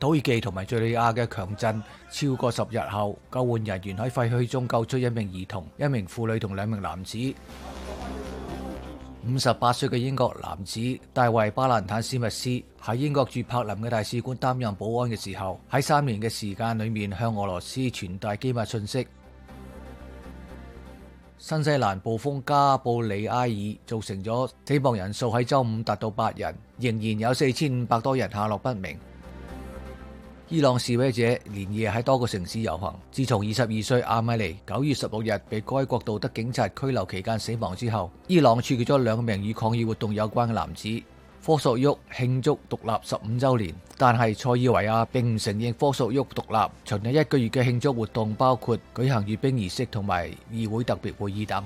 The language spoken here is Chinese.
土耳其同埋叙利亚嘅强震超过十日后，救援人员喺废墟中救出一名儿童、一名妇女同两名男子。五十八岁嘅英国男子大卫巴兰坦史密斯喺英国驻柏林嘅大使馆担任保安嘅时候，喺三年嘅时间里面向俄罗斯传递机密信息。新西兰暴风加布里埃尔造成咗死亡人数喺周五达到八人，仍然有四千五百多人下落不明。伊朗示威者连夜喺多个城市游行。自从二十二岁阿米尼九月十六日被该国道德警察拘留期间死亡之后，伊朗处决咗两名与抗议活动有关嘅男子。科索沃庆祝独立十五周年，但系塞尔维亚并唔承认科索沃独立。长日一个月嘅庆祝活动包括举行阅兵仪式同埋议会特别会议等。